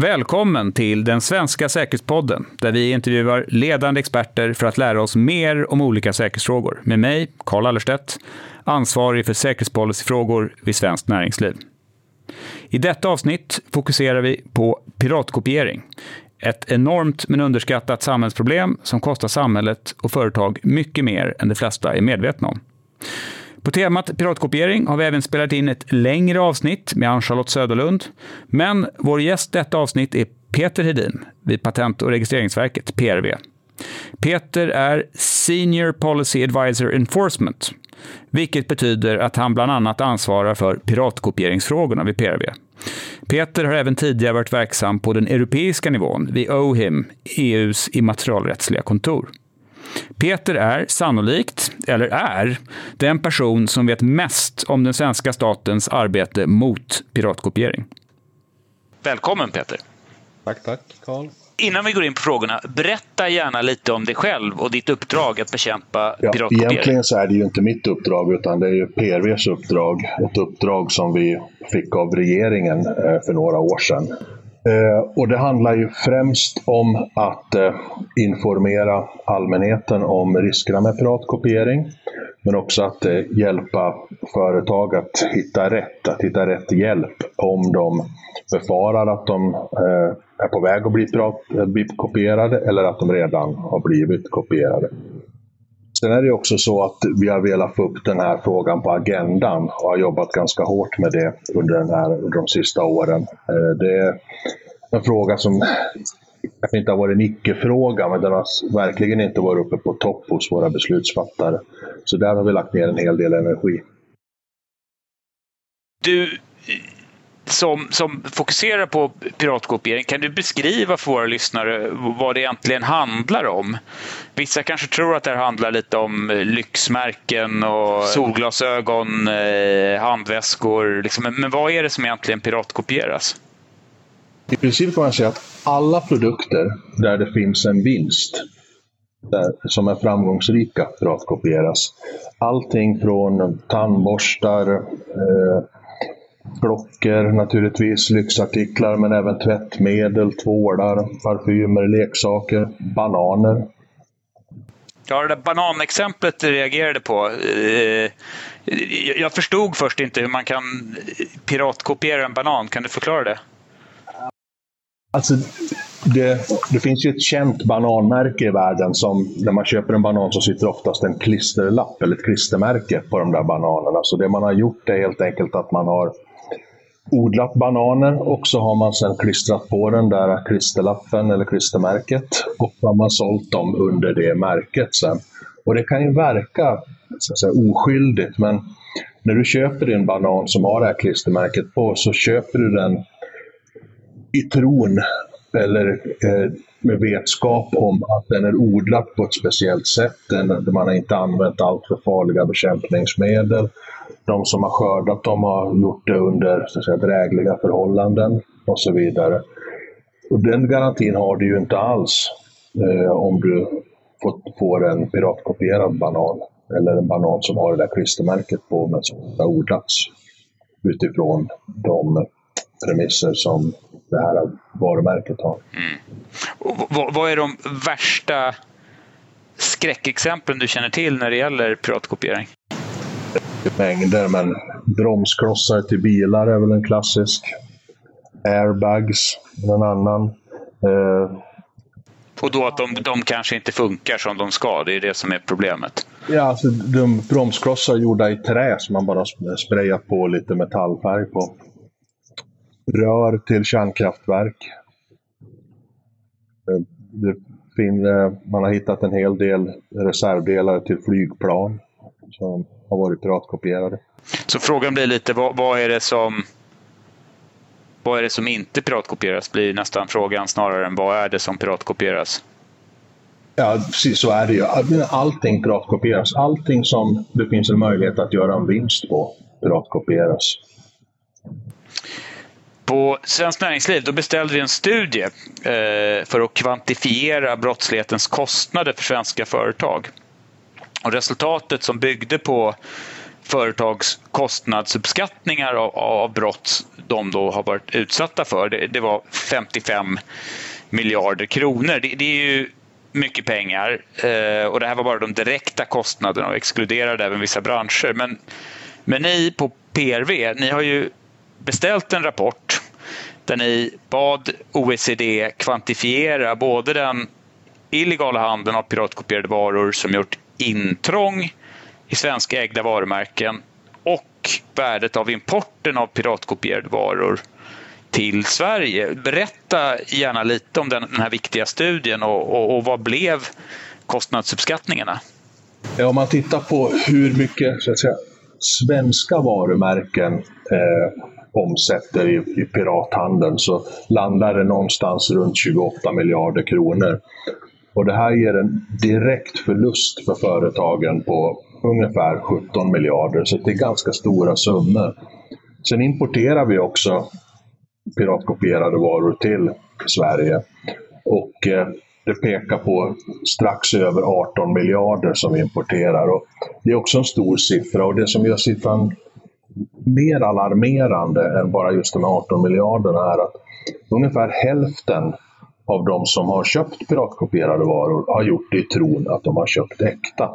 Välkommen till den svenska säkerhetspodden där vi intervjuar ledande experter för att lära oss mer om olika säkerhetsfrågor. Med mig, Carl Allerstedt, ansvarig för säkerhetspolicyfrågor vid Svenskt Näringsliv. I detta avsnitt fokuserar vi på piratkopiering. Ett enormt men underskattat samhällsproblem som kostar samhället och företag mycket mer än de flesta är medvetna om. På temat piratkopiering har vi även spelat in ett längre avsnitt med Ann-Charlotte Söderlund. Men vår gäst detta avsnitt är Peter Hedin vid Patent och registreringsverket, PRV. Peter är Senior Policy Advisor Enforcement, vilket betyder att han bland annat ansvarar för piratkopieringsfrågorna vid PRV. Peter har även tidigare varit verksam på den europeiska nivån vid OHIM, EUs immaterialrättsliga kontor. Peter är sannolikt, eller är, den person som vet mest om den svenska statens arbete mot piratkopiering. Välkommen Peter! Tack, tack Carl. Innan vi går in på frågorna, berätta gärna lite om dig själv och ditt uppdrag att bekämpa ja, piratkopiering. Egentligen så är det ju inte mitt uppdrag utan det är ju PRVs uppdrag. Ett uppdrag som vi fick av regeringen eh, för några år sedan. Eh, och det handlar ju främst om att eh, informera allmänheten om riskerna med piratkopiering. Men också att eh, hjälpa företag att hitta rätt, att hitta rätt hjälp om de befarar att de eh, är på väg att bli, pirat, bli kopierade eller att de redan har blivit kopierade. Sen är det också så att vi har velat få upp den här frågan på agendan och har jobbat ganska hårt med det under, den här, under de sista åren. Eh, det är en fråga som kanske inte har varit en icke-fråga, men den har verkligen inte varit uppe på topp hos våra beslutsfattare. Så där har vi lagt ner en hel del energi. Du, som, som fokuserar på piratkopiering, kan du beskriva för våra lyssnare vad det egentligen handlar om? Vissa kanske tror att det här handlar lite om eh, lyxmärken och solglasögon, eh, handväskor. Liksom. Men vad är det som egentligen piratkopieras? I princip kan man säga att alla produkter där det finns en vinst där, som är framgångsrika piratkopieras. Allting från tandborstar, eh, klockor naturligtvis, lyxartiklar, men även tvättmedel, tvålar, parfymer, leksaker, bananer. Ja, det där bananexemplet du reagerade på. Eh, jag förstod först inte hur man kan piratkopiera en banan. Kan du förklara det? Alltså, det, det, finns ju ett känt bananmärke i världen som när man köper en banan så sitter oftast en klisterlapp eller ett klistermärke på de där bananerna. Så det man har gjort är helt enkelt att man har odlat bananer och så har man sedan klistrat på den där klisterlappen eller klistermärket och så har man sålt dem under det märket sen. Och det kan ju verka så att säga, oskyldigt men när du köper din banan som har det här klistermärket på så köper du den i tron eller eh, med vetskap om att den är odlad på ett speciellt sätt. Den, man har inte använt alltför farliga bekämpningsmedel. De som har skördat dem har gjort det under så att säga, drägliga förhållanden och så vidare. Och den garantin har du ju inte alls eh, om du får, får en piratkopierad banan eller en banan som har det där klistermärket på men som har odlats utifrån de premisser som det här varumärket har. Mm. Och vad är de värsta skräckexemplen du känner till när det gäller piratkopiering? Mängder, men bromsklossar till bilar är väl en klassisk. Airbags, en annan. Eh, och då att de, de kanske inte funkar som de ska, det är det som är problemet? Ja, alltså, de bromsklossar gjorda i trä som man bara sprayat på lite metallfärg på rör till kärnkraftverk. Eh, det finns, eh, man har hittat en hel del reservdelar till flygplan som har varit piratkopierade. Så frågan blir lite, vad, vad, är det som vad är det som inte piratkopieras? blir nästan frågan snarare än vad är det som piratkopieras? Ja, precis så är det ju. Allting piratkopieras. Allting som det finns en möjlighet att göra en vinst på piratkopieras. På Svenskt Näringsliv då beställde vi en studie eh, för att kvantifiera brottslighetens kostnader för svenska företag. Och resultatet som byggde på företags kostnadsuppskattningar av, av brott de då har varit utsatta för. Det, det var 55 miljarder kronor. Det, det, är ju mycket pengar eh, och det här var bara de direkta kostnaderna och exkluderade även vissa branscher. Men, men ni på PRV, ni har ju beställt en rapport där ni bad OECD kvantifiera både den illegala handeln av piratkopierade varor som gjort intrång i svenska ägda varumärken och värdet av importen av piratkopierade varor till Sverige. Berätta gärna lite om den, den här viktiga studien och, och, och vad blev kostnadsuppskattningarna? Ja, om man tittar på hur mycket så att säga, svenska varumärken eh, omsätter i, i pirathandeln så landar det någonstans runt 28 miljarder kronor. Och det här ger en direkt förlust för företagen på ungefär 17 miljarder, så det är ganska stora summor. Sen importerar vi också piratkopierade varor till Sverige. Och eh, det pekar på strax över 18 miljarder som vi importerar. Och det är också en stor siffra och det som gör siffran mer alarmerande än bara just de 18 miljarderna är att ungefär hälften av de som har köpt piratkopierade varor har gjort det i tron att de har köpt äkta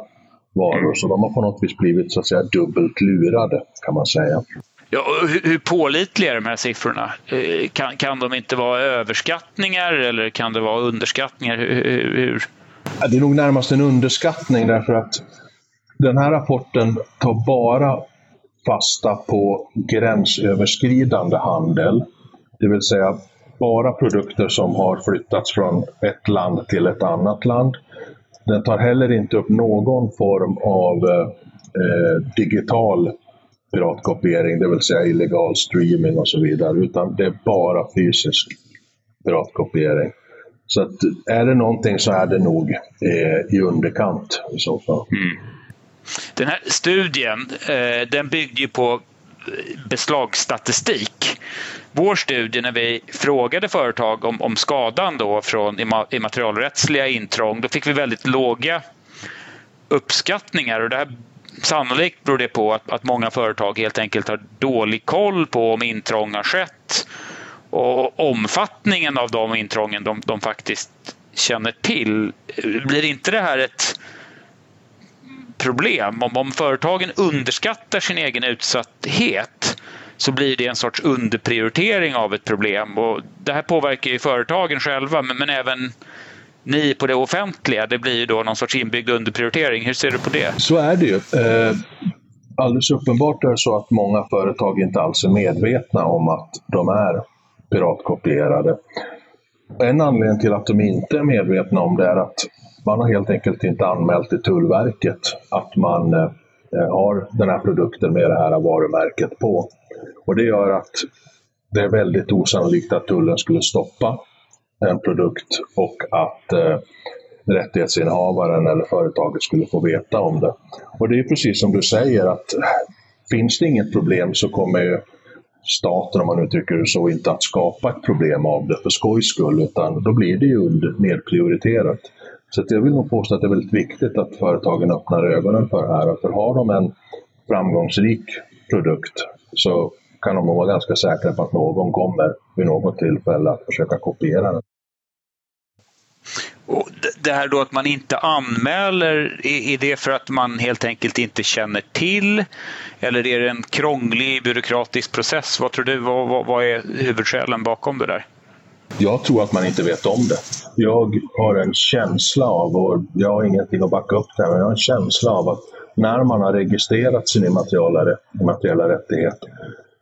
varor. Så de har på något vis blivit så att säga dubbelt lurade kan man säga. Ja, hur, hur pålitliga är de här siffrorna? Eh, kan, kan de inte vara överskattningar eller kan det vara underskattningar? Hur, hur? Det är nog närmast en underskattning därför att den här rapporten tar bara fasta på gränsöverskridande handel. Det vill säga bara produkter som har flyttats från ett land till ett annat land. Den tar heller inte upp någon form av eh, digital piratkopiering, det vill säga illegal streaming och så vidare, utan det är bara fysisk piratkopiering. Så att är det någonting så är det nog eh, i underkant i så fall. Mm. Den här studien eh, den byggde ju på beslagsstatistik. Vår studie när vi frågade företag om, om skadan då från immaterialrättsliga intrång, då fick vi väldigt låga uppskattningar och det här Sannolikt beror det på att, att många företag helt enkelt har dålig koll på om intrång har skett och omfattningen av de intrången de, de faktiskt känner till. Blir inte det här ett problem? Om, om företagen underskattar sin egen utsatthet så blir det en sorts underprioritering av ett problem. Och det här påverkar ju företagen själva men, men även ni på det offentliga, det blir ju då någon sorts inbyggd underprioritering. Hur ser du på det? Så är det ju. Eh, alldeles uppenbart är det så att många företag inte alls är medvetna om att de är piratkopierade. En anledning till att de inte är medvetna om det är att man har helt enkelt inte anmält till Tullverket att man eh, eh, har den här produkten med det här varumärket på. Och det gör att det är väldigt osannolikt att tullen skulle stoppa en produkt och att eh, rättighetsinnehavaren eller företaget skulle få veta om det. Och det är precis som du säger att finns det inget problem så kommer ju staten, om man uttrycker det så, inte att skapa ett problem av det för skojs skull, utan då blir det ju nedprioriterat. Så jag vill nog påstå att det är väldigt viktigt att företagen öppnar ögonen för det här. För har de en framgångsrik produkt så kan de nog vara ganska säkra på att någon kommer vid något tillfälle att försöka kopiera den. Och det här då att man inte anmäler, är det för att man helt enkelt inte känner till? Eller är det en krånglig byråkratisk process? Vad tror du? Vad, vad är huvudskälen bakom det där? Jag tror att man inte vet om det. Jag har en känsla av, och jag har ingenting att backa upp det men jag har en känsla av att när man har registrerat sin immateriella, immateriella rättighet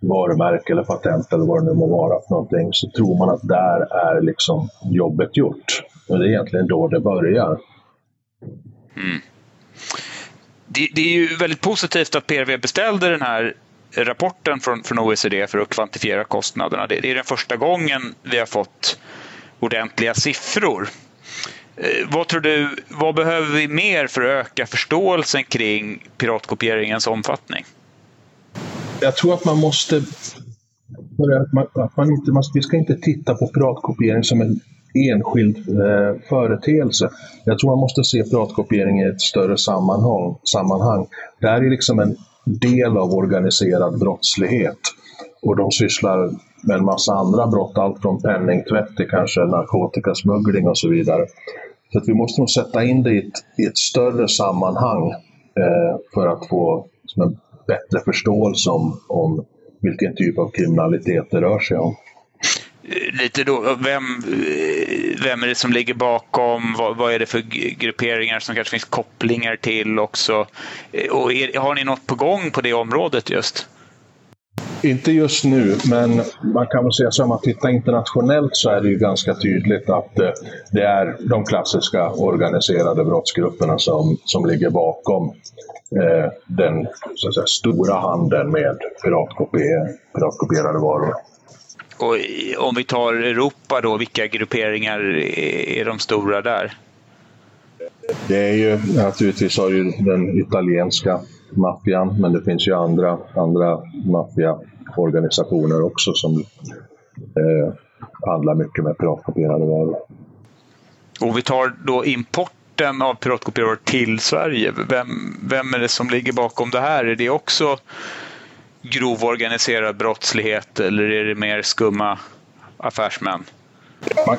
varumärke eller patent eller vad det nu må vara för någonting, så tror man att där är liksom jobbet gjort. Och det är egentligen då det börjar. Mm. Det, det, är ju väldigt positivt att PRV beställde den här rapporten från, från OECD för att kvantifiera kostnaderna. Det, det är den första gången vi har fått ordentliga siffror. Eh, vad tror du, vad behöver vi mer för att öka förståelsen kring piratkopieringens omfattning? jag tror att man måste... Att man, att man inte, man, vi ska inte titta på piratkopiering som en enskild eh, företeelse. Jag tror man måste se piratkopiering i ett större sammanhang. sammanhang. Det här är liksom en del av organiserad brottslighet. Och de sysslar med en massa andra brott, allt från penningtvätt till kanske narkotikasmuggling och så vidare. Så att vi måste nog sätta in det i ett, i ett större sammanhang eh, för att få en bättre förståelse om, om vilken typ av kriminalitet det rör sig om. Eh, lite då, vem, eh, vem är det som ligger bakom? Vad, vad, är det för grupperingar som kanske finns kopplingar till också? Eh, och är, har ni något på gång på det området just? Inte just nu, men man kan väl säga så om man tittar internationellt så är det ju ganska tydligt att det är de klassiska organiserade brottsgrupperna som, som ligger bakom eh, den så att säga, stora handeln med piratkopierade varor. Och om vi tar Europa då, vilka grupperingar är de stora där? Det är ju naturligtvis har ju den italienska maffian, men det finns ju andra, andra maffiaorganisationer också som eh, handlar mycket med piratkopierade varor. Och vi tar då importen av piratkopierade till Sverige. Vem, vem är det som ligger bakom det här? Är det också grov organiserad brottslighet eller är det mer skumma affärsmän?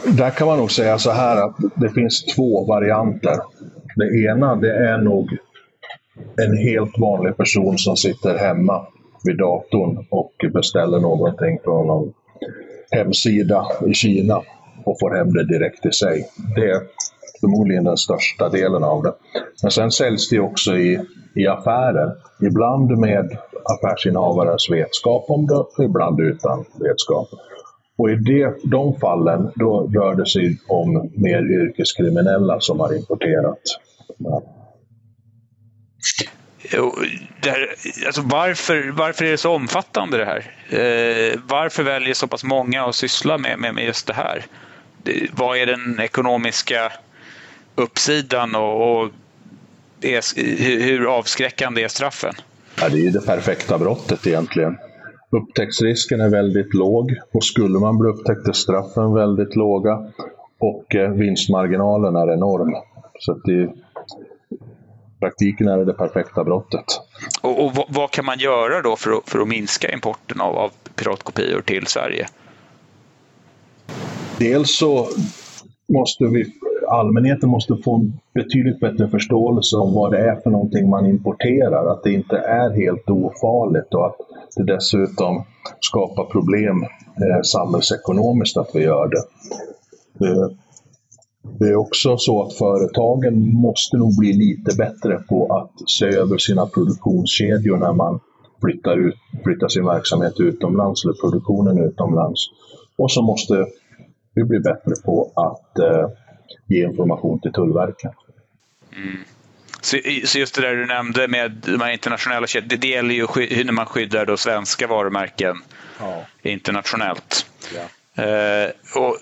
Där kan man nog säga så här att det finns två varianter. Det ena det är nog en helt vanlig person som sitter hemma vid datorn och beställer någonting från någon hemsida i Kina och får hem det direkt till sig. Det är förmodligen den största delen av det. Men sen säljs det också i, i affärer. Ibland med affärsinnehavarens vetskap om det, ibland utan vetskap. Och i det, de fallen, då rör det sig om mer yrkeskriminella som har importerat. Ja. Här, alltså varför, varför är det så omfattande det här? Eh, varför väljer så pass många att syssla med, med, med just det här? Det, vad är den ekonomiska uppsidan och, och är, hur avskräckande är straffen? Ja, det är det perfekta brottet egentligen. Upptäcktsrisken är väldigt låg och skulle man bli upptäckt är straffen väldigt låga och eh, vinstmarginalen är enorm. Så att det, praktiken är det det perfekta brottet. Och, och vad, vad, kan man göra då för att, för att minska importen av, av piratkopior till Sverige? Dels så måste vi allmänheten måste få en betydligt bättre förståelse om vad det är för någonting man importerar. Att det inte är helt ofarligt och att det dessutom skapar problem eh, samhällsekonomiskt att vi gör det. det. Det är också så att företagen måste nog bli lite bättre på att se över sina produktionskedjor när man flyttar, ut, flyttar sin verksamhet utomlands eller produktionen utomlands. Och så måste vi bli bättre på att eh, ge information till Tullverket. Mm. Så, så, just det där du nämnde med de här internationella kedjorna, det, det gäller ju när man skyddar då svenska varumärken ja. internationellt. Ja. Eh, och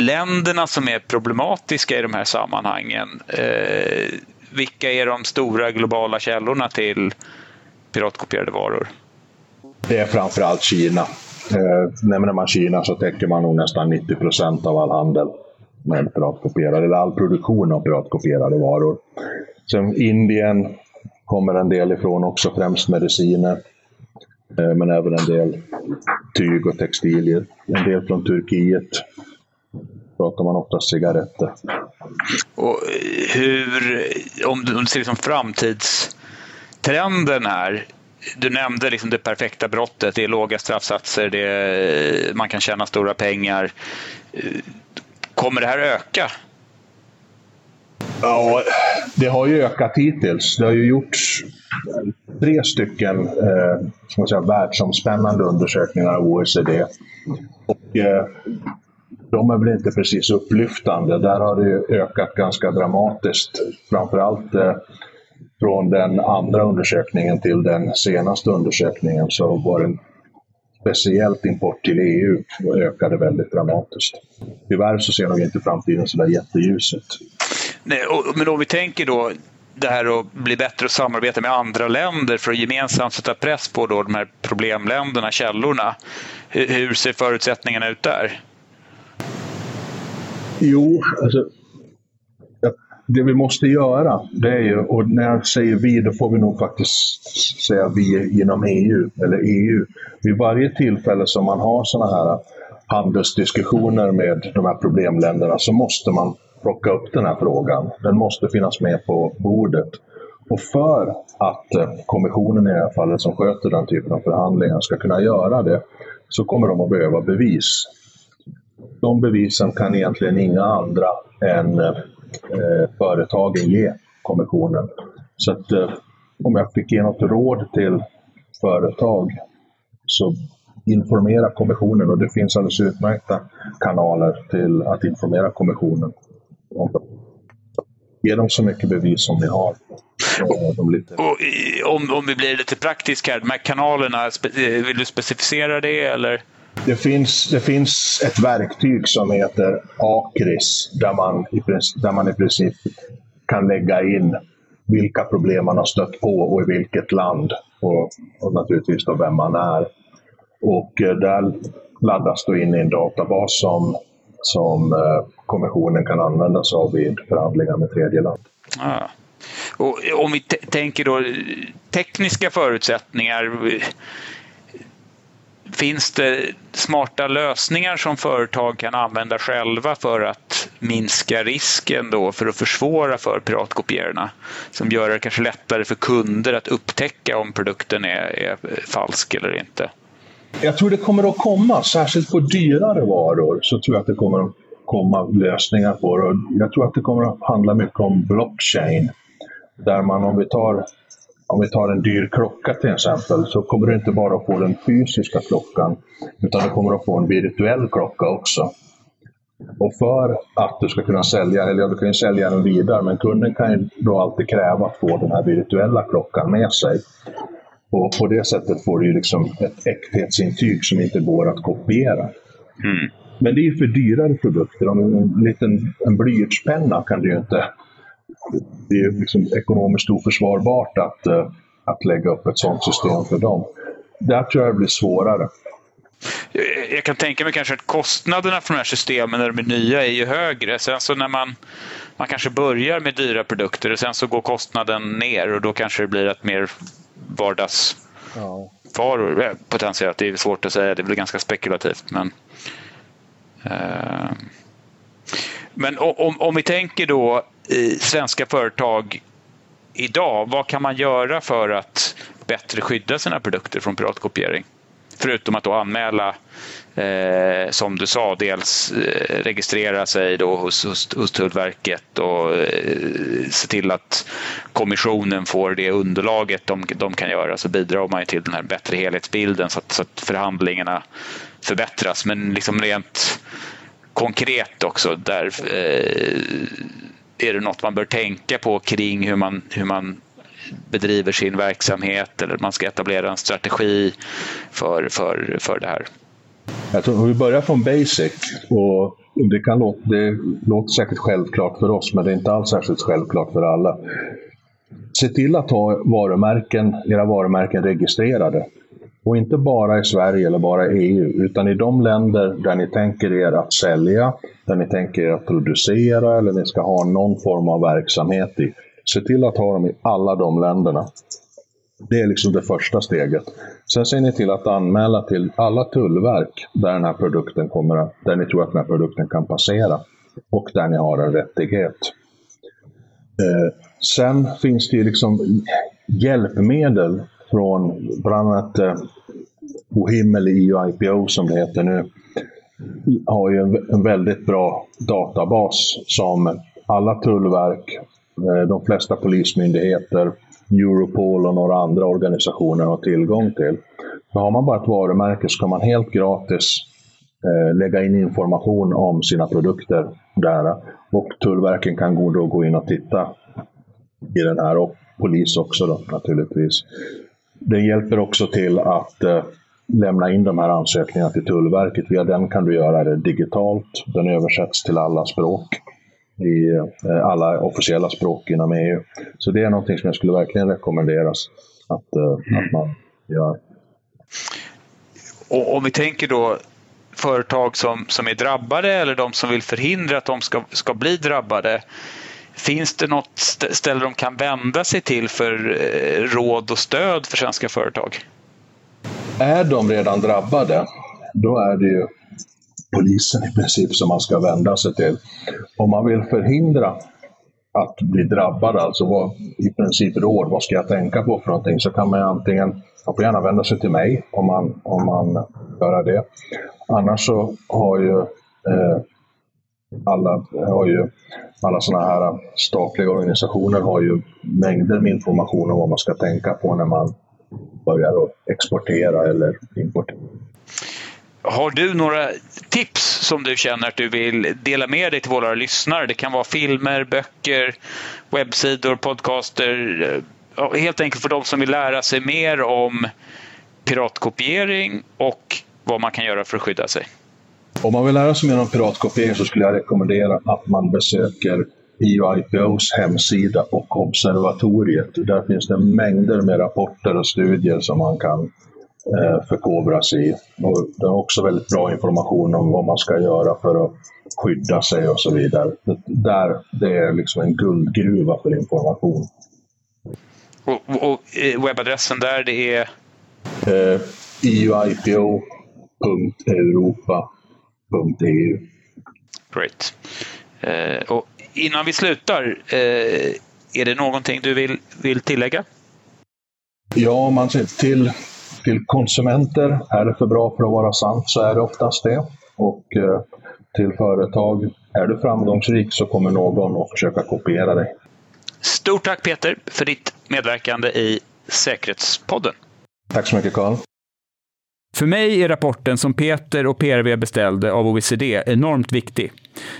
länderna som är problematiska i de här sammanhangen, eh, vilka är de stora globala källorna till piratkopierade varor? Det är framförallt Kina. Eh, nämner man Kina så täcker man nog nästan 90 procent av all handel med piratkopierade, eller all produktion av piratkopierade varor. Sen Indien kommer en del ifrån också, främst mediciner. Eh, men även en del tyg och textilier. En del från Turkiet. Pratar man oftast cigaretter. Och eh, hur, om du ser liksom framtidstrenden här. Du nämnde liksom det perfekta brottet, det är låga straffsatser, det är, man kan tjäna stora pengar. Eh, Kommer det här öka? Ja, det har ju ökat hittills. Det har ju gjorts tre stycken eh, ska man säga, världsomspännande undersökningar av OECD. Och, eh, de är väl inte precis upplyftande. Där har det ökat ganska dramatiskt. Framförallt eh, från den andra undersökningen till den senaste undersökningen så var det speciellt import till EU ökade väldigt dramatiskt. Tyvärr så ser nog inte framtiden så där jätteljus ut. Nej, men om vi tänker då det här att bli bättre att samarbeta med andra länder för att gemensamt sätta press på då de här problemländerna, källorna. Hur ser förutsättningarna ut där? Jo, alltså, det vi måste göra, det är ju, och när jag säger vi, då får vi nog faktiskt säga vi inom EU, eller EU. Vid varje tillfälle som man har sådana här handelsdiskussioner med de här problemländerna så måste man plocka upp den här frågan. Den måste finnas med på bordet. Och för att eh, kommissionen i det här fallet som sköter den typen av förhandlingar ska kunna göra det så kommer de att behöva bevis. De bevisen kan egentligen inga andra än eh, eh, företagen ge kommissionen. Så att eh, om jag fick ge något råd till företag så informera kommissionen och det finns alldeles utmärkta kanaler till att informera kommissionen. Ge dem så mycket bevis som ni har. Lite... Och, om, om vi blir lite praktiska, de här kanalerna, eh, vill du specificera det eller? Det finns, det finns ett verktyg som heter ACRIS där man, i princip, där man i princip kan lägga in vilka problem man har stött på och i vilket land och, och naturligtvis då vem man är. Och eh, där laddas då in i en databas som, som eh, kommissionen kan använda sig av vid förhandlingar med tredje land. Ah. Och om vi tänker då eh, tekniska förutsättningar. Finns det smarta lösningar som företag kan använda själva för att minska risken då för att försvåra för piratkopierarna? Som gör det kanske lättare för kunder att upptäcka om produkten är, är falsk eller inte? Jag tror det kommer att komma, särskilt på dyrare varor, så tror jag att det kommer att komma lösningar på det. Jag tror att det kommer att handla mycket om blockchain. Där man, om vi tar, om vi tar en dyr klocka till exempel, så kommer du inte bara att få den fysiska klockan, utan du kommer att få en virtuell klocka också. Och för att du ska kunna sälja, eller ja, du kan ju sälja den vidare, men kunden kan ju då alltid kräva att få den här virtuella klockan med sig. Och på det sättet får du liksom ett äkthetsintyg som inte går att kopiera. Mm. Men det är för dyrare produkter. Om en liten en blyertspenna kan du ju inte... Det är liksom ekonomiskt oförsvarbart att, eh, att lägga upp ett sådant system för dem. Där tror jag det blir svårare. Jag kan tänka mig kanske att kostnaderna för de här systemen när de är nya är ju högre. Sen så när man, man kanske börjar med dyra produkter och sen så går kostnaden ner och då kanske det blir ett mer vardagsvaror. Ja. Potentiellt, det är svårt att säga, det blir ganska spekulativt. Men, eh, men om, om vi tänker då svenska företag idag, vad kan man göra för att bättre skydda sina produkter från piratkopiering? Förutom att då anmäla eh, som du sa, dels eh, registrera sig då hos, hos, hos Tullverket och eh, se till att kommissionen får det underlaget de, de kan göra så bidrar man till den här bättre helhetsbilden så att, så att förhandlingarna förbättras. Men liksom rent konkret också, där eh, är det något man bör tänka på kring hur man, hur man bedriver sin verksamhet eller man ska etablera en strategi för, för, för det här. Jag tror, om vi börjar från basic, och det, kan låta, det låter säkert självklart för oss, men det är inte alls särskilt självklart för alla. Se till att ha varumärken, era varumärken registrerade. Och inte bara i Sverige eller bara i EU, utan i de länder där ni tänker er att sälja, där ni tänker er att producera eller ni ska ha någon form av verksamhet i. Se till att ha dem i alla de länderna. Det är liksom det första steget. Sen ser ni till att anmäla till alla tullverk där den här produkten kommer att, där ni tror att den här produkten kan passera och där ni har en rättighet. Eh, sen finns det ju liksom hjälpmedel från bland annat eh, OHIM EU IPO som det heter nu har ju en, en väldigt bra databas som alla tullverk, eh, de flesta polismyndigheter, Europol och några andra organisationer har tillgång till. Så har man bara ett varumärke så kan man helt gratis eh, lägga in information om sina produkter där. Och Tullverken kan gå, då gå in och titta i den här och polis också då, naturligtvis. Det hjälper också till att eh, lämna in de här ansökningarna till Tullverket. Via den kan du göra det digitalt. Den översätts till alla språk i eh, alla officiella språk inom EU. Så det är någonting som jag skulle verkligen rekommenderas att, eh, att man gör. Och om vi tänker då företag som, som är drabbade eller de som vill förhindra att de ska, ska bli drabbade. Finns det något ställe de kan vända sig till för eh, råd och stöd för svenska företag? Är de redan drabbade, då är det ju polisen i princip som man ska vända sig till. Om man vill förhindra att bli drabbad, alltså vad, i princip råd, vad ska jag tänka på för någonting, så kan man antingen, man får gärna vända sig till mig om man, om man gör det. Annars så har ju eh, alla, har ju, alla sådana här statliga organisationer har ju mängder med information om vad man ska tänka på när man börjar exportera eller importera. Har du några tips som du känner att du vill dela med dig till våra lyssnare? Det kan vara filmer, böcker, webbsidor, podcaster. Helt enkelt för de som vill lära sig mer om piratkopiering och vad man kan göra för att skydda sig. Om man vill lära sig mer om piratkopiering så skulle jag rekommendera att man besöker EUIPOs hemsida och observatoriet. Där finns det mängder med rapporter och studier som man kan eh, förkovra sig i. Och det är också väldigt bra information om vad man ska göra för att skydda sig och så vidare. Det, där, det är liksom en guldgruva för information. Och, och webbadressen där det är? Eh, euipo.europa.eu Great. Eh, och innan vi slutar, eh, är det någonting du vill, vill tillägga? Ja, om man ser till, till konsumenter, är det för bra för att vara sant så är det oftast det. Och eh, till företag, är du framgångsrik så kommer någon att försöka kopiera dig. Stort tack Peter för ditt medverkande i Säkerhetspodden. Tack så mycket Carl. För mig är rapporten som Peter och PRV beställde av OECD enormt viktig.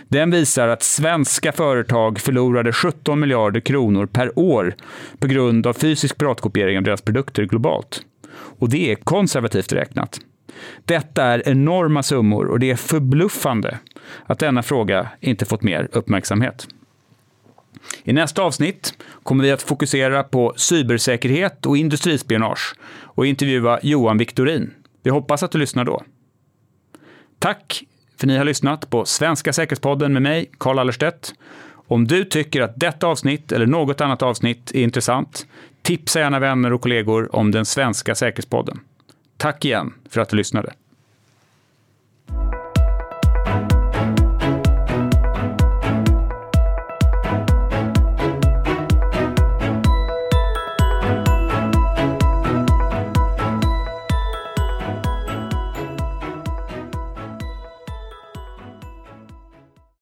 Den visar att svenska företag förlorade 17 miljarder kronor per år på grund av fysisk piratkopiering av deras produkter globalt. Och det är konservativt räknat. Detta är enorma summor och det är förbluffande att denna fråga inte fått mer uppmärksamhet. I nästa avsnitt kommer vi att fokusera på cybersäkerhet och industrispionage och intervjua Johan Victorin. Vi hoppas att du lyssnar då. Tack för ni har lyssnat på Svenska säkerhetspodden med mig, Karl Allerstedt. Om du tycker att detta avsnitt eller något annat avsnitt är intressant, tipsa gärna vänner och kollegor om den svenska säkerhetspodden. Tack igen för att du lyssnade.